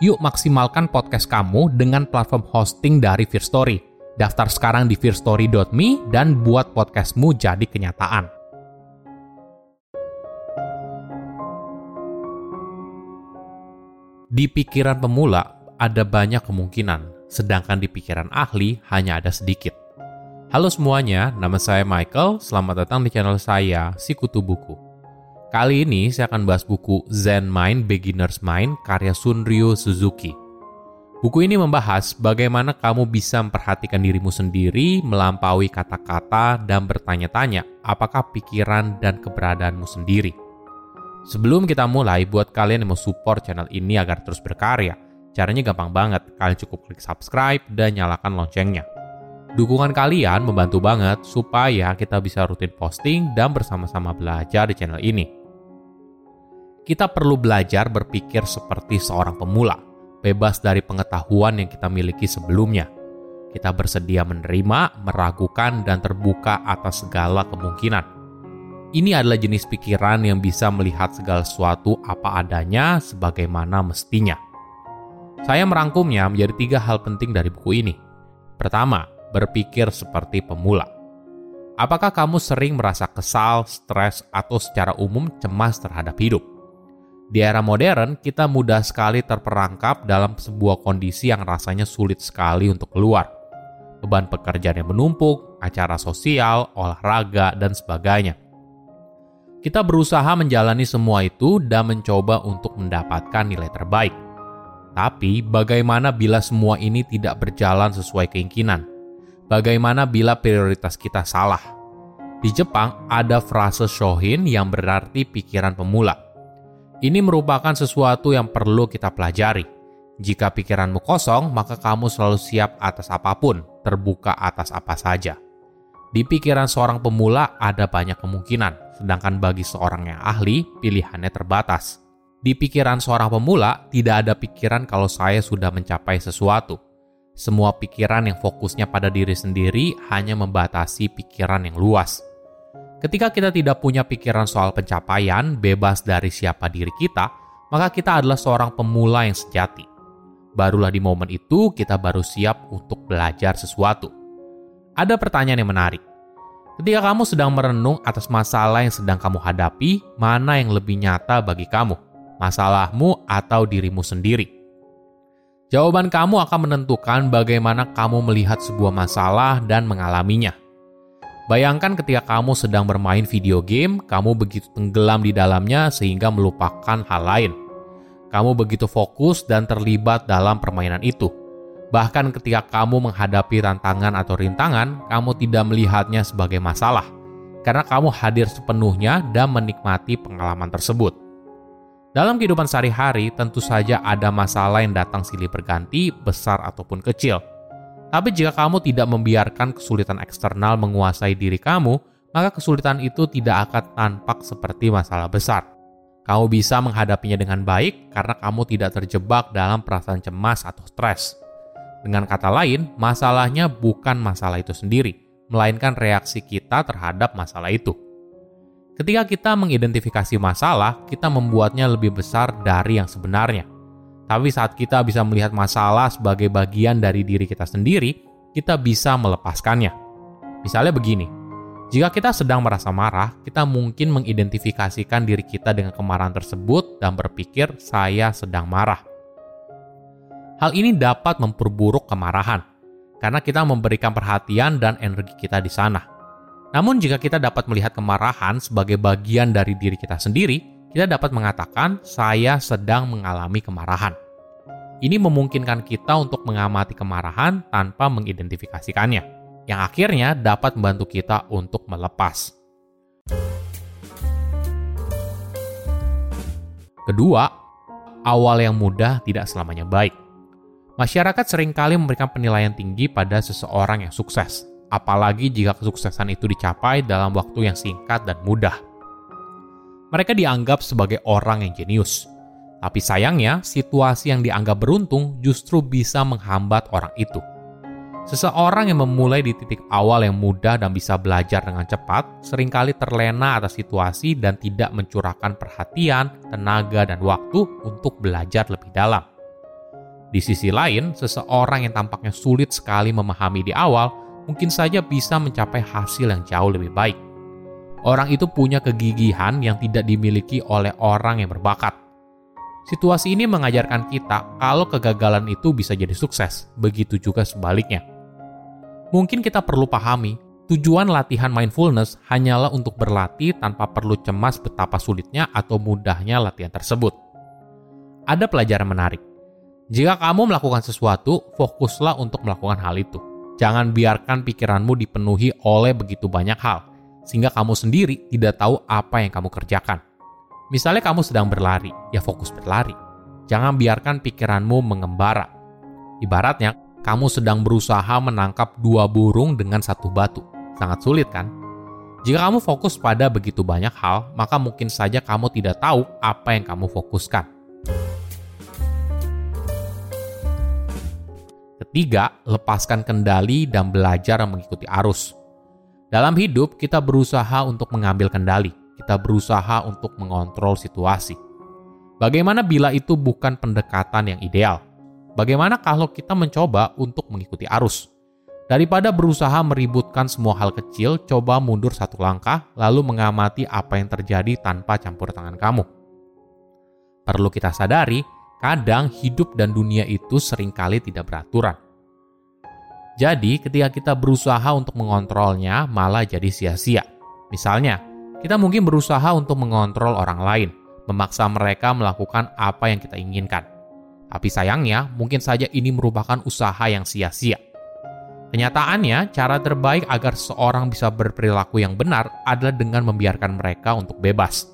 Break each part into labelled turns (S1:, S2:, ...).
S1: Yuk maksimalkan podcast kamu dengan platform hosting dari Fear Story. Daftar sekarang di fearstory.me dan buat podcastmu jadi kenyataan. Di pikiran pemula ada banyak kemungkinan, sedangkan di pikiran ahli hanya ada sedikit. Halo semuanya, nama saya Michael. Selamat datang di channel saya, Sikutu Buku. Kali ini saya akan bahas buku Zen Mind Beginner's Mind karya Sunryu Suzuki. Buku ini membahas bagaimana kamu bisa memperhatikan dirimu sendiri, melampaui kata-kata, dan bertanya-tanya apakah pikiran dan keberadaanmu sendiri. Sebelum kita mulai, buat kalian yang mau support channel ini agar terus berkarya, caranya gampang banget. Kalian cukup klik subscribe dan nyalakan loncengnya. Dukungan kalian membantu banget supaya kita bisa rutin posting dan bersama-sama belajar di channel ini. Kita perlu belajar berpikir seperti seorang pemula, bebas dari pengetahuan yang kita miliki sebelumnya. Kita bersedia menerima, meragukan, dan terbuka atas segala kemungkinan ini adalah jenis pikiran yang bisa melihat segala sesuatu apa adanya sebagaimana mestinya. Saya merangkumnya menjadi tiga hal penting dari buku ini. Pertama, berpikir seperti pemula. Apakah kamu sering merasa kesal, stres, atau secara umum cemas terhadap hidup? Di era modern, kita mudah sekali terperangkap dalam sebuah kondisi yang rasanya sulit sekali untuk keluar. Beban pekerjaan yang menumpuk, acara sosial, olahraga, dan sebagainya kita berusaha menjalani semua itu dan mencoba untuk mendapatkan nilai terbaik. Tapi, bagaimana bila semua ini tidak berjalan sesuai keinginan? Bagaimana bila prioritas kita salah? Di Jepang, ada frase shohin yang berarti pikiran pemula. Ini merupakan sesuatu yang perlu kita pelajari. Jika pikiranmu kosong, maka kamu selalu siap atas apa pun, terbuka atas apa saja. Di pikiran seorang pemula ada banyak kemungkinan, sedangkan bagi seorang yang ahli, pilihannya terbatas. Di pikiran seorang pemula, tidak ada pikiran kalau saya sudah mencapai sesuatu. Semua pikiran yang fokusnya pada diri sendiri hanya membatasi pikiran yang luas. Ketika kita tidak punya pikiran soal pencapaian, bebas dari siapa diri kita, maka kita adalah seorang pemula yang sejati. Barulah di momen itu kita baru siap untuk belajar sesuatu ada pertanyaan yang menarik. Ketika kamu sedang merenung atas masalah yang sedang kamu hadapi, mana yang lebih nyata bagi kamu? Masalahmu atau dirimu sendiri? Jawaban kamu akan menentukan bagaimana kamu melihat sebuah masalah dan mengalaminya. Bayangkan ketika kamu sedang bermain video game, kamu begitu tenggelam di dalamnya sehingga melupakan hal lain. Kamu begitu fokus dan terlibat dalam permainan itu Bahkan ketika kamu menghadapi tantangan atau rintangan, kamu tidak melihatnya sebagai masalah, karena kamu hadir sepenuhnya dan menikmati pengalaman tersebut. Dalam kehidupan sehari-hari, tentu saja ada masalah yang datang silih berganti, besar ataupun kecil. Tapi jika kamu tidak membiarkan kesulitan eksternal menguasai diri kamu, maka kesulitan itu tidak akan tampak seperti masalah besar. Kamu bisa menghadapinya dengan baik karena kamu tidak terjebak dalam perasaan cemas atau stres. Dengan kata lain, masalahnya bukan masalah itu sendiri, melainkan reaksi kita terhadap masalah itu. Ketika kita mengidentifikasi masalah, kita membuatnya lebih besar dari yang sebenarnya. Tapi saat kita bisa melihat masalah sebagai bagian dari diri kita sendiri, kita bisa melepaskannya. Misalnya begini, jika kita sedang merasa marah, kita mungkin mengidentifikasikan diri kita dengan kemarahan tersebut dan berpikir, "Saya sedang marah." Hal ini dapat memperburuk kemarahan karena kita memberikan perhatian dan energi kita di sana. Namun, jika kita dapat melihat kemarahan sebagai bagian dari diri kita sendiri, kita dapat mengatakan, "Saya sedang mengalami kemarahan." Ini memungkinkan kita untuk mengamati kemarahan tanpa mengidentifikasikannya, yang akhirnya dapat membantu kita untuk melepas. Kedua, awal yang mudah tidak selamanya baik. Masyarakat sering kali memberikan penilaian tinggi pada seseorang yang sukses, apalagi jika kesuksesan itu dicapai dalam waktu yang singkat dan mudah. Mereka dianggap sebagai orang yang jenius. Tapi sayangnya, situasi yang dianggap beruntung justru bisa menghambat orang itu. Seseorang yang memulai di titik awal yang mudah dan bisa belajar dengan cepat, sering kali terlena atas situasi dan tidak mencurahkan perhatian, tenaga, dan waktu untuk belajar lebih dalam. Di sisi lain, seseorang yang tampaknya sulit sekali memahami di awal mungkin saja bisa mencapai hasil yang jauh lebih baik. Orang itu punya kegigihan yang tidak dimiliki oleh orang yang berbakat. Situasi ini mengajarkan kita kalau kegagalan itu bisa jadi sukses, begitu juga sebaliknya. Mungkin kita perlu pahami, tujuan latihan mindfulness hanyalah untuk berlatih tanpa perlu cemas betapa sulitnya atau mudahnya latihan tersebut. Ada pelajaran menarik jika kamu melakukan sesuatu, fokuslah untuk melakukan hal itu. Jangan biarkan pikiranmu dipenuhi oleh begitu banyak hal, sehingga kamu sendiri tidak tahu apa yang kamu kerjakan. Misalnya kamu sedang berlari, ya fokus berlari. Jangan biarkan pikiranmu mengembara. Ibaratnya, kamu sedang berusaha menangkap dua burung dengan satu batu. Sangat sulit kan? Jika kamu fokus pada begitu banyak hal, maka mungkin saja kamu tidak tahu apa yang kamu fokuskan. Ketiga, lepaskan kendali dan belajar mengikuti arus. Dalam hidup, kita berusaha untuk mengambil kendali. Kita berusaha untuk mengontrol situasi. Bagaimana bila itu bukan pendekatan yang ideal? Bagaimana kalau kita mencoba untuk mengikuti arus? Daripada berusaha meributkan semua hal kecil, coba mundur satu langkah, lalu mengamati apa yang terjadi tanpa campur tangan kamu. Perlu kita sadari, Kadang hidup dan dunia itu sering kali tidak beraturan. Jadi, ketika kita berusaha untuk mengontrolnya, malah jadi sia-sia. Misalnya, kita mungkin berusaha untuk mengontrol orang lain, memaksa mereka melakukan apa yang kita inginkan. Tapi sayangnya, mungkin saja ini merupakan usaha yang sia-sia. Kenyataannya, cara terbaik agar seorang bisa berperilaku yang benar adalah dengan membiarkan mereka untuk bebas.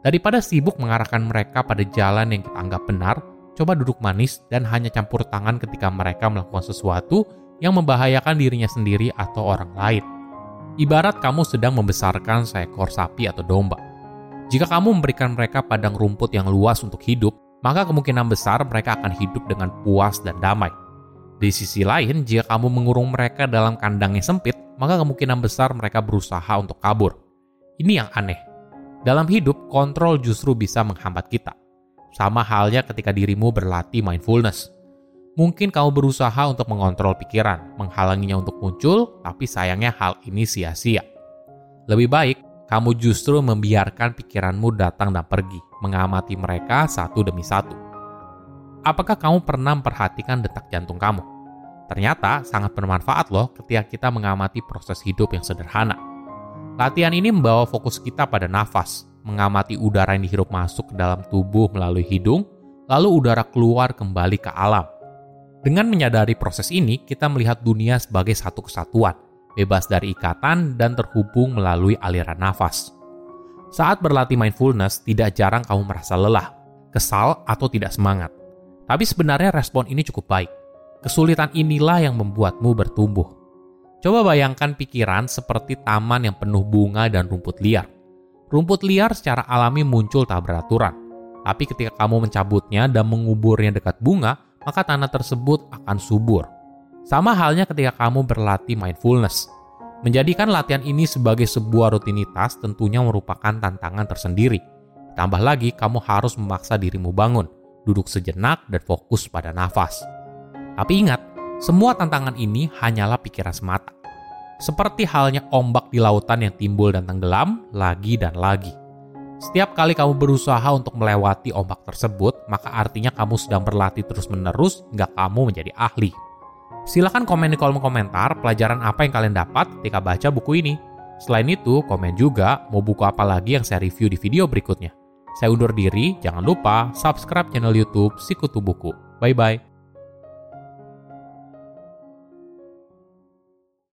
S1: Daripada sibuk mengarahkan mereka pada jalan yang kita anggap benar, coba duduk manis dan hanya campur tangan ketika mereka melakukan sesuatu yang membahayakan dirinya sendiri atau orang lain. Ibarat kamu sedang membesarkan seekor sapi atau domba. Jika kamu memberikan mereka padang rumput yang luas untuk hidup, maka kemungkinan besar mereka akan hidup dengan puas dan damai. Di sisi lain, jika kamu mengurung mereka dalam kandang yang sempit, maka kemungkinan besar mereka berusaha untuk kabur. Ini yang aneh. Dalam hidup, kontrol justru bisa menghambat kita. Sama halnya ketika dirimu berlatih mindfulness. Mungkin kamu berusaha untuk mengontrol pikiran, menghalanginya untuk muncul, tapi sayangnya hal ini sia-sia. Lebih baik, kamu justru membiarkan pikiranmu datang dan pergi, mengamati mereka satu demi satu. Apakah kamu pernah memperhatikan detak jantung kamu? Ternyata sangat bermanfaat loh ketika kita mengamati proses hidup yang sederhana. Latihan ini membawa fokus kita pada nafas, mengamati udara yang dihirup masuk ke dalam tubuh melalui hidung, lalu udara keluar kembali ke alam. Dengan menyadari proses ini, kita melihat dunia sebagai satu kesatuan, bebas dari ikatan dan terhubung melalui aliran nafas. Saat berlatih mindfulness, tidak jarang kamu merasa lelah, kesal, atau tidak semangat. Tapi sebenarnya respon ini cukup baik. Kesulitan inilah yang membuatmu bertumbuh. Coba bayangkan pikiran seperti taman yang penuh bunga dan rumput liar. Rumput liar secara alami muncul tak beraturan, tapi ketika kamu mencabutnya dan menguburnya dekat bunga, maka tanah tersebut akan subur. Sama halnya ketika kamu berlatih mindfulness. Menjadikan latihan ini sebagai sebuah rutinitas tentunya merupakan tantangan tersendiri. Tambah lagi, kamu harus memaksa dirimu bangun, duduk sejenak, dan fokus pada nafas. Tapi ingat, semua tantangan ini hanyalah pikiran semata. Seperti halnya ombak di lautan yang timbul dan tenggelam lagi dan lagi. Setiap kali kamu berusaha untuk melewati ombak tersebut, maka artinya kamu sedang berlatih terus-menerus hingga kamu menjadi ahli. Silahkan komen di kolom komentar pelajaran apa yang kalian dapat ketika baca buku ini. Selain itu, komen juga mau buku apa lagi yang saya review di video berikutnya. Saya undur diri, jangan lupa subscribe channel YouTube Sikutu Buku. Bye-bye.